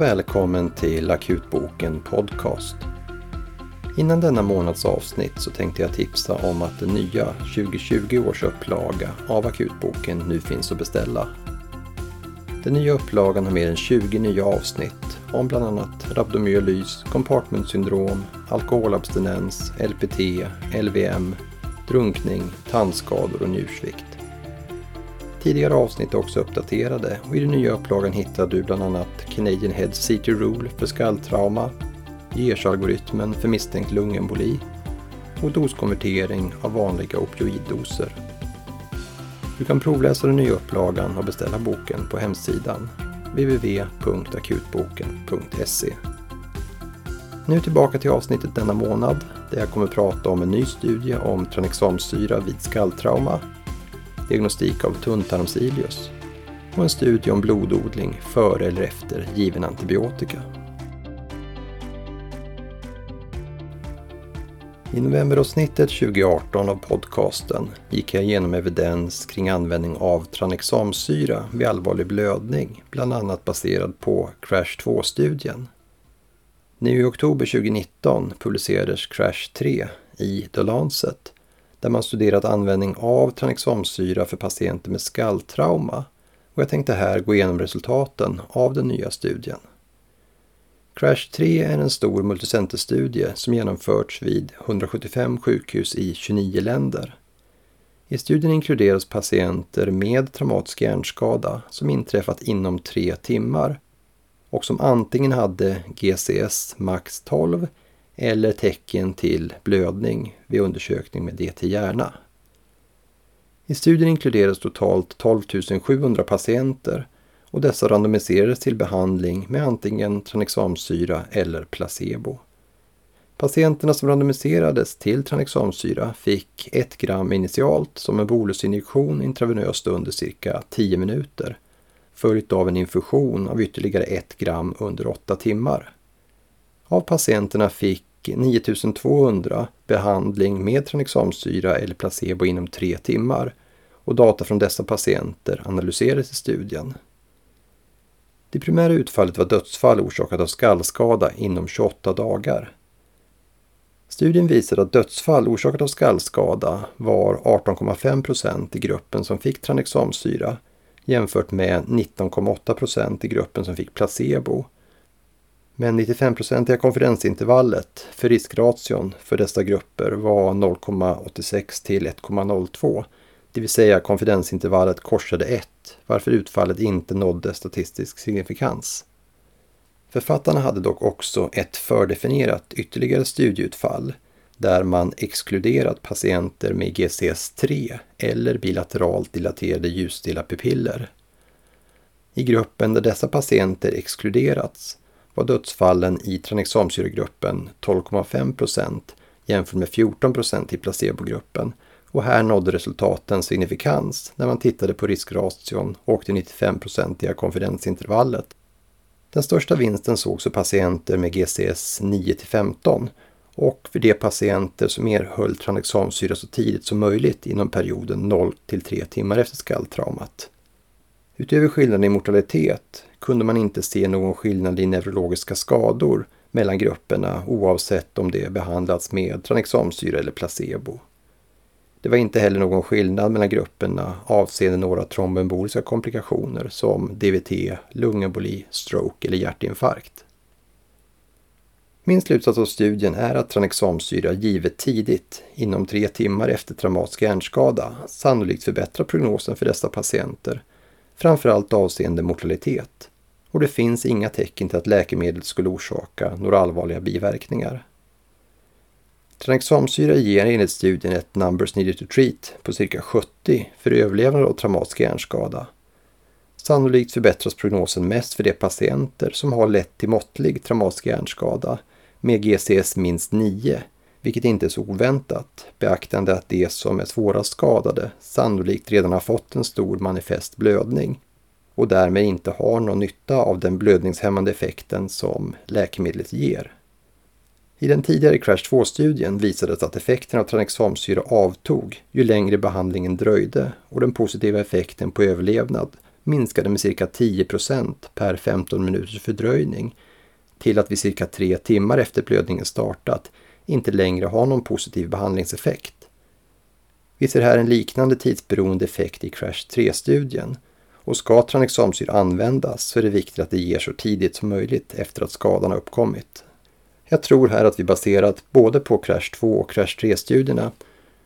välkommen till Akutboken Podcast. Innan denna månads avsnitt så tänkte jag tipsa om att den nya 2020 års upplaga av Akutboken nu finns att beställa. Den nya upplagan har mer än 20 nya avsnitt om bland annat rabdomyolys, compartmentsyndrom, alkoholabstinens, LPT, LVM, drunkning, tandskador och njursvikt. Tidigare avsnitt är också uppdaterade och i den nya upplagan hittar du bland annat Canadian Head CT Rule för skalltrauma, Gers-algoritmen för misstänkt lungemboli och doskonvertering av vanliga opioiddoser. Du kan provläsa den nya upplagan och beställa boken på hemsidan www.akutboken.se. Nu tillbaka till avsnittet denna månad där jag kommer prata om en ny studie om tranexamsyra vid skalltrauma diagnostik av tunntarmsilius och en studie om blododling före eller efter given antibiotika. I novemberavsnittet 2018 av podcasten gick jag igenom evidens kring användning av tranexamsyra vid allvarlig blödning, bland annat baserad på CRASH 2-studien. Nu i oktober 2019 publicerades CRASH 3 i The Lancet där man studerat användning av tranexamsyra för patienter med skalltrauma och jag tänkte här gå igenom resultaten av den nya studien. CRASH 3 är en stor multicenterstudie som genomförts vid 175 sjukhus i 29 länder. I studien inkluderas patienter med traumatisk hjärnskada som inträffat inom tre timmar och som antingen hade GCS max 12 eller tecken till blödning vid undersökning med DT hjärna. I studien inkluderas totalt 12 700 patienter och dessa randomiserades till behandling med antingen tranexamsyra eller placebo. Patienterna som randomiserades till tranexamsyra fick 1 gram initialt som en bolusinjektion intravenöst under cirka 10 minuter följt av en infusion av ytterligare 1 gram under 8 timmar. Av patienterna fick 9200 behandling med tranexamsyra eller placebo inom tre timmar och data från dessa patienter analyserades i studien. Det primära utfallet var dödsfall orsakat av skallskada inom 28 dagar. Studien visade att dödsfall orsakat av skallskada var 18,5 procent i gruppen som fick tranexamsyra jämfört med 19,8 procent i gruppen som fick placebo men 95-procentiga konfidensintervallet för riskration för dessa grupper var 0,86 till 1,02. Det vill säga konfidensintervallet korsade 1, varför utfallet inte nådde statistisk signifikans. Författarna hade dock också ett fördefinierat ytterligare studieutfall där man exkluderat patienter med GCS3 eller bilateralt dilaterade ljusstilla pupiller. I gruppen där dessa patienter exkluderats var dödsfallen i tranexamsyregruppen 12,5 procent jämfört med 14 procent i placebogruppen och här nådde resultaten signifikans när man tittade på riskration och det 95-procentiga konfidensintervallet. Den största vinsten sågs för patienter med GCS 9-15 och för de patienter som erhöll tranexamsyra så tidigt som möjligt inom perioden 0-3 timmar efter skalltraumat. Utöver skillnaden i mortalitet kunde man inte se någon skillnad i neurologiska skador mellan grupperna oavsett om det behandlats med tranexamsyra eller placebo. Det var inte heller någon skillnad mellan grupperna avseende några trombemboliska komplikationer som DVT, lungemboli, stroke eller hjärtinfarkt. Min slutsats av studien är att tranexamsyra givet tidigt, inom tre timmar efter traumatisk hjärnskada, sannolikt förbättrar prognosen för dessa patienter framförallt avseende mortalitet. Och det finns inga tecken till att läkemedlet skulle orsaka några allvarliga biverkningar. Tranexamsyra ger enligt studien ett numbers needed to treat på cirka 70 för överlevnad av traumatisk hjärnskada. Sannolikt förbättras prognosen mest för de patienter som har lätt till måttlig traumatisk hjärnskada med GCS minst 9 vilket inte är så oväntat, beaktande att de som är svårast skadade sannolikt redan har fått en stor manifest blödning och därmed inte har någon nytta av den blödningshämmande effekten som läkemedlet ger. I den tidigare CRASH 2-studien visades att effekten av tranexamsyra avtog ju längre behandlingen dröjde och den positiva effekten på överlevnad minskade med cirka 10% per 15 minuters fördröjning till att vid cirka tre timmar efter blödningen startat inte längre har någon positiv behandlingseffekt. Vi ser här en liknande tidsberoende effekt i CRASH 3-studien och ska tranexamsyra användas så är det viktigt att det ger så tidigt som möjligt efter att skadan har uppkommit. Jag tror här att vi baserat både på CRASH 2 och CRASH 3-studierna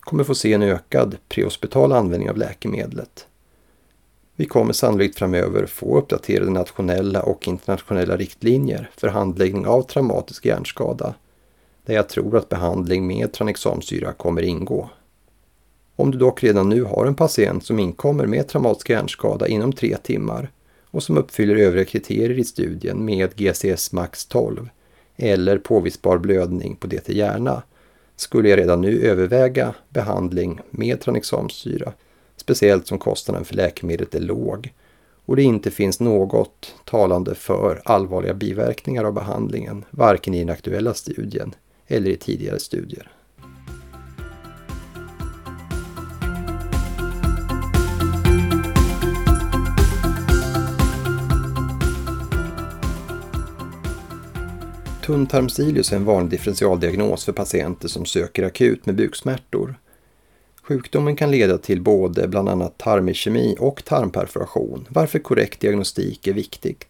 kommer få se en ökad prehospital användning av läkemedlet. Vi kommer sannolikt framöver få uppdaterade nationella och internationella riktlinjer för handläggning av traumatisk hjärnskada, där jag tror att behandling med tranexamsyra kommer ingå. Om du dock redan nu har en patient som inkommer med traumatisk hjärnskada inom tre timmar och som uppfyller övriga kriterier i studien med GCS max 12 eller påvisbar blödning på DT hjärna skulle jag redan nu överväga behandling med tranexamsyra, speciellt som kostnaden för läkemedlet är låg och det inte finns något talande för allvarliga biverkningar av behandlingen, varken i den aktuella studien eller i tidigare studier. Tunntarmsilius är en vanlig differentialdiagnos för patienter som söker akut med buksmärtor. Sjukdomen kan leda till både bland annat tarmikemi och tarmperforation, varför korrekt diagnostik är viktigt.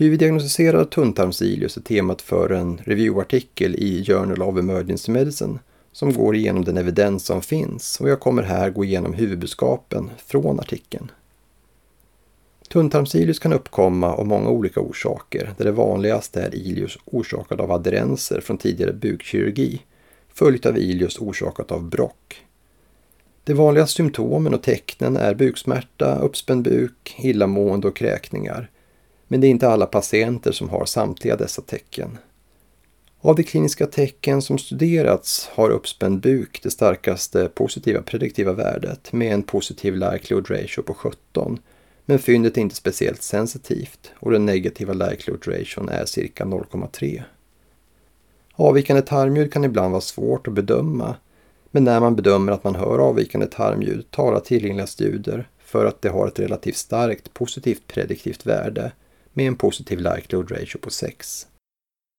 Hur vi diagnostiserar tunntarmsilius är temat för en reviewartikel i Journal of Emergency Medicine som går igenom den evidens som finns och jag kommer här gå igenom huvudbudskapen från artikeln. Tunntarmsilius kan uppkomma av många olika orsaker, där det vanligaste är ilius orsakad av adherenser från tidigare bukkirurgi, följt av ilius orsakat av brock. De vanligaste symptomen och tecknen är buksmärta, uppspänd buk, illamående och kräkningar. Men det är inte alla patienter som har samtliga dessa tecken. Av de kliniska tecken som studerats har uppspänd buk det starkaste positiva prediktiva värdet med en positiv likelihood ratio på 17 men fyndet är inte speciellt sensitivt och den negativa likelihood ration är cirka 0,3. Avvikande tarmljud kan ibland vara svårt att bedöma men när man bedömer att man hör avvikande tarmljud talar tillgängliga studier för att det har ett relativt starkt positivt prediktivt värde med en positiv likelihood ratio på 6.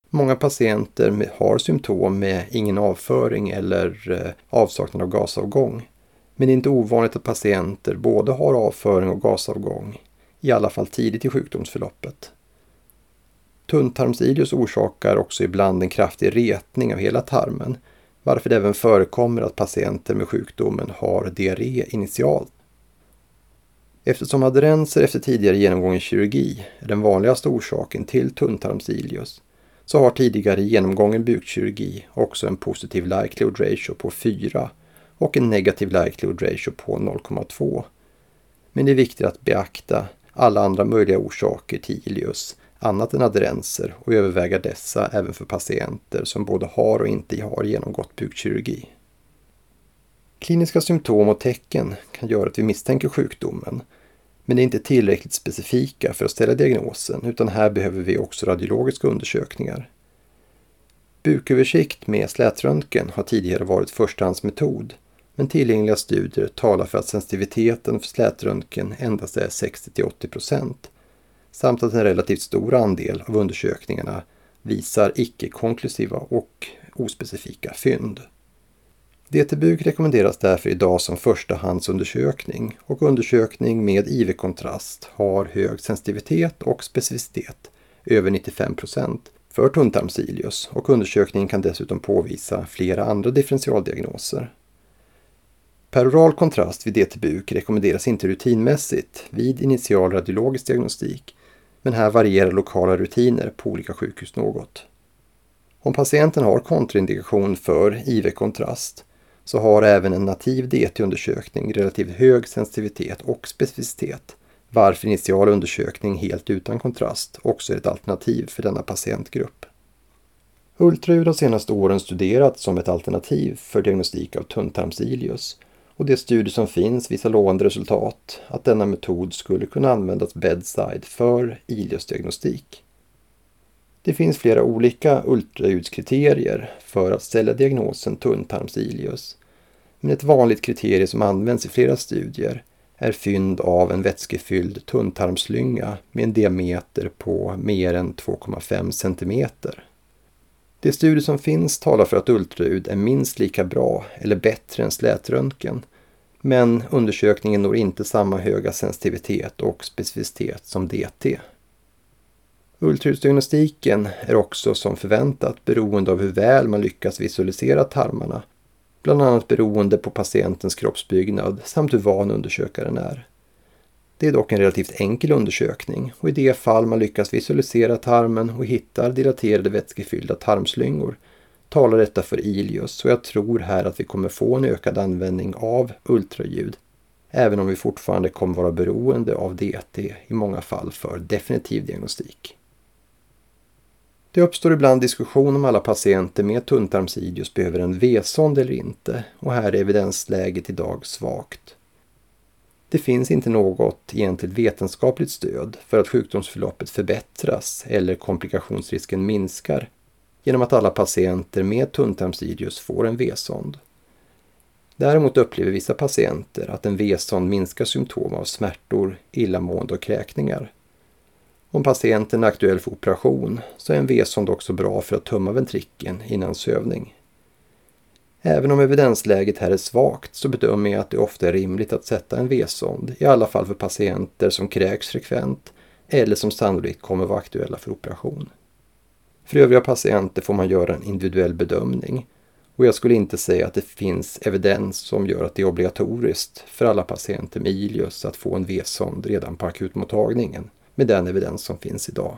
Många patienter har symptom med ingen avföring eller eh, avsaknad av gasavgång men det är inte ovanligt att patienter både har avföring och gasavgång, i alla fall tidigt i sjukdomsförloppet. Tunntarmsilius orsakar också ibland en kraftig retning av hela tarmen, varför det även förekommer att patienter med sjukdomen har diarré initialt. Eftersom adrenser efter tidigare genomgången kirurgi är den vanligaste orsaken till tunntarmsilius så har tidigare genomgången bukkirurgi också en positiv likelihood ratio på 4 och en negativ likelihood ratio på 0,2. Men det är viktigt att beakta alla andra möjliga orsaker till ilius annat än adrenser och överväga dessa även för patienter som både har och inte har genomgått bukkirurgi. Kliniska symptom och tecken kan göra att vi misstänker sjukdomen, men det är inte tillräckligt specifika för att ställa diagnosen utan här behöver vi också radiologiska undersökningar. Buköversikt med slätröntgen har tidigare varit förstahandsmetod men tillgängliga studier talar för att sensitiviteten för slätröntgen endast är 60-80% samt att en relativt stor andel av undersökningarna visar icke-konklusiva och ospecifika fynd. DT-buk rekommenderas därför idag som förstahandsundersökning och undersökning med IV-kontrast har hög sensitivitet och specificitet, över 95% för tunntarmsilius och undersökningen kan dessutom påvisa flera andra differentialdiagnoser. Peroral kontrast vid DT-buk rekommenderas inte rutinmässigt vid initial radiologisk diagnostik, men här varierar lokala rutiner på olika sjukhus något. Om patienten har kontraindikation för IV-kontrast så har även en nativ DT-undersökning relativt hög sensitivitet och specificitet, varför initial undersökning helt utan kontrast också är ett alternativ för denna patientgrupp. Ultraljud har senaste åren studerats som ett alternativ för diagnostik av tunntarmsilius och de studier som finns visar lovande resultat att denna metod skulle kunna användas bedside för iliusdiagnostik. Det finns flera olika ultraljudskriterier för att ställa diagnosen tunntarmsilius. Men ett vanligt kriterium som används i flera studier är fynd av en vätskefylld tunntarmslynga med en diameter på mer än 2,5 cm. De studier som finns talar för att ultraljud är minst lika bra eller bättre än slätröntgen. Men undersökningen når inte samma höga sensitivitet och specificitet som DT. Ultraljudsdiagnostiken är också som förväntat beroende av hur väl man lyckas visualisera tarmarna bland annat beroende på patientens kroppsbyggnad samt hur van undersökaren är. Det är dock en relativt enkel undersökning och i det fall man lyckas visualisera tarmen och hittar dilaterade vätskefyllda tarmslyngor talar detta för Ilius och jag tror här att vi kommer få en ökad användning av ultraljud även om vi fortfarande kommer vara beroende av DT i många fall för definitiv diagnostik. Det uppstår ibland diskussion om alla patienter med tunntarmsidios behöver en V-sond eller inte och här är evidensläget idag svagt. Det finns inte något egentligt vetenskapligt stöd för att sjukdomsförloppet förbättras eller komplikationsrisken minskar genom att alla patienter med tunntarmsidios får en V-sond. Däremot upplever vissa patienter att en V-sond minskar symptom av smärtor, illamående och kräkningar. Om patienten är aktuell för operation så är en V-sond också bra för att tömma ventrikeln innan sövning. Även om evidensläget här är svagt så bedömer jag att det ofta är rimligt att sätta en V-sond, i alla fall för patienter som kräks frekvent eller som sannolikt kommer vara aktuella för operation. För övriga patienter får man göra en individuell bedömning och jag skulle inte säga att det finns evidens som gör att det är obligatoriskt för alla patienter med Ilius att få en V-sond redan på akutmottagningen med den evidens som finns idag.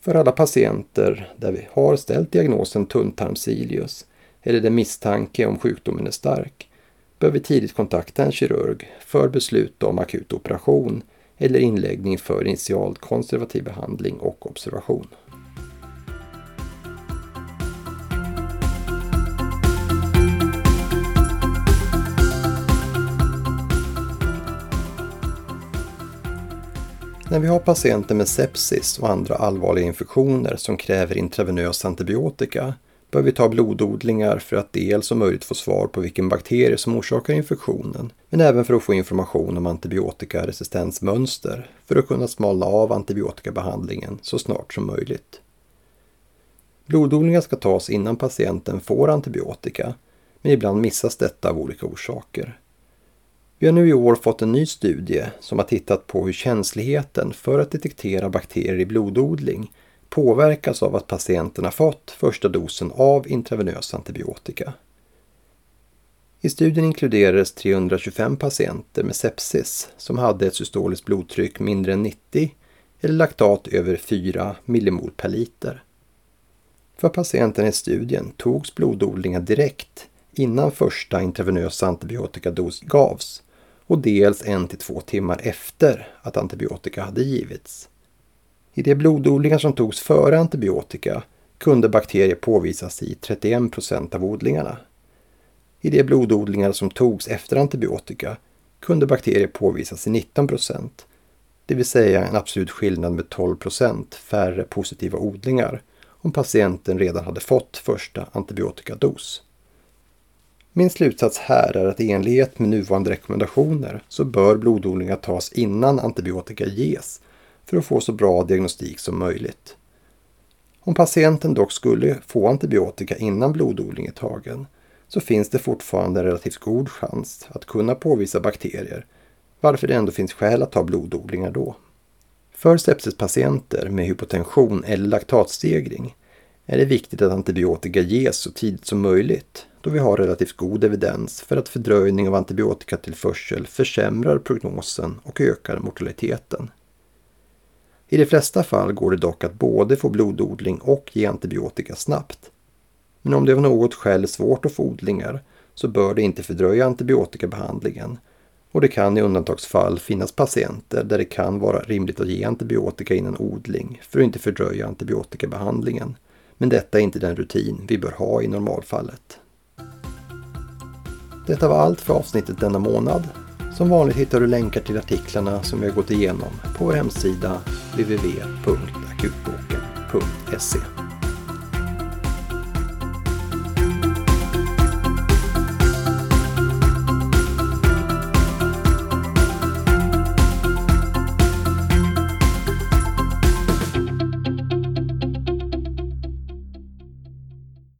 För alla patienter där vi har ställt diagnosen tunntarmsilius eller där misstanke om sjukdomen är stark bör vi tidigt kontakta en kirurg för beslut om akut operation eller inläggning för initialt konservativ behandling och observation. När vi har patienter med sepsis och andra allvarliga infektioner som kräver intravenös antibiotika bör vi ta blododlingar för att dels om möjligt få svar på vilken bakterie som orsakar infektionen, men även för att få information om antibiotikaresistensmönster för att kunna smalna av antibiotikabehandlingen så snart som möjligt. Blododlingar ska tas innan patienten får antibiotika, men ibland missas detta av olika orsaker. Vi har nu i år fått en ny studie som har tittat på hur känsligheten för att detektera bakterier i blododling påverkas av att patienten har fått första dosen av intravenös antibiotika. I studien inkluderades 325 patienter med sepsis som hade ett systoliskt blodtryck mindre än 90 eller laktat över 4 millimol per liter. För patienterna i studien togs blododlingar direkt innan första intravenösa antibiotikados gavs och dels en till två timmar efter att antibiotika hade givits. I de blododlingar som togs före antibiotika kunde bakterier påvisas i 31 procent av odlingarna. I de blododlingar som togs efter antibiotika kunde bakterier påvisas i 19 procent, det vill säga en absolut skillnad med 12 procent färre positiva odlingar om patienten redan hade fått första antibiotikados. Min slutsats här är att i enlighet med nuvarande rekommendationer så bör blododlingar tas innan antibiotika ges för att få så bra diagnostik som möjligt. Om patienten dock skulle få antibiotika innan blododling är tagen så finns det fortfarande en relativt god chans att kunna påvisa bakterier varför det ändå finns skäl att ta blododlingar då. För sepsispatienter med hypotension eller laktatstegring är det viktigt att antibiotika ges så tidigt som möjligt då vi har relativt god evidens för att fördröjning av antibiotikatillförsel försämrar prognosen och ökar mortaliteten. I de flesta fall går det dock att både få blododling och ge antibiotika snabbt. Men om det av något skäl är svårt att få odlingar så bör det inte fördröja antibiotikabehandlingen och det kan i undantagsfall finnas patienter där det kan vara rimligt att ge antibiotika innan odling för att inte fördröja antibiotikabehandlingen. Men detta är inte den rutin vi bör ha i normalfallet. Detta var allt för avsnittet denna månad. Som vanligt hittar du länkar till artiklarna som vi har gått igenom på vår hemsida www.akutboken.se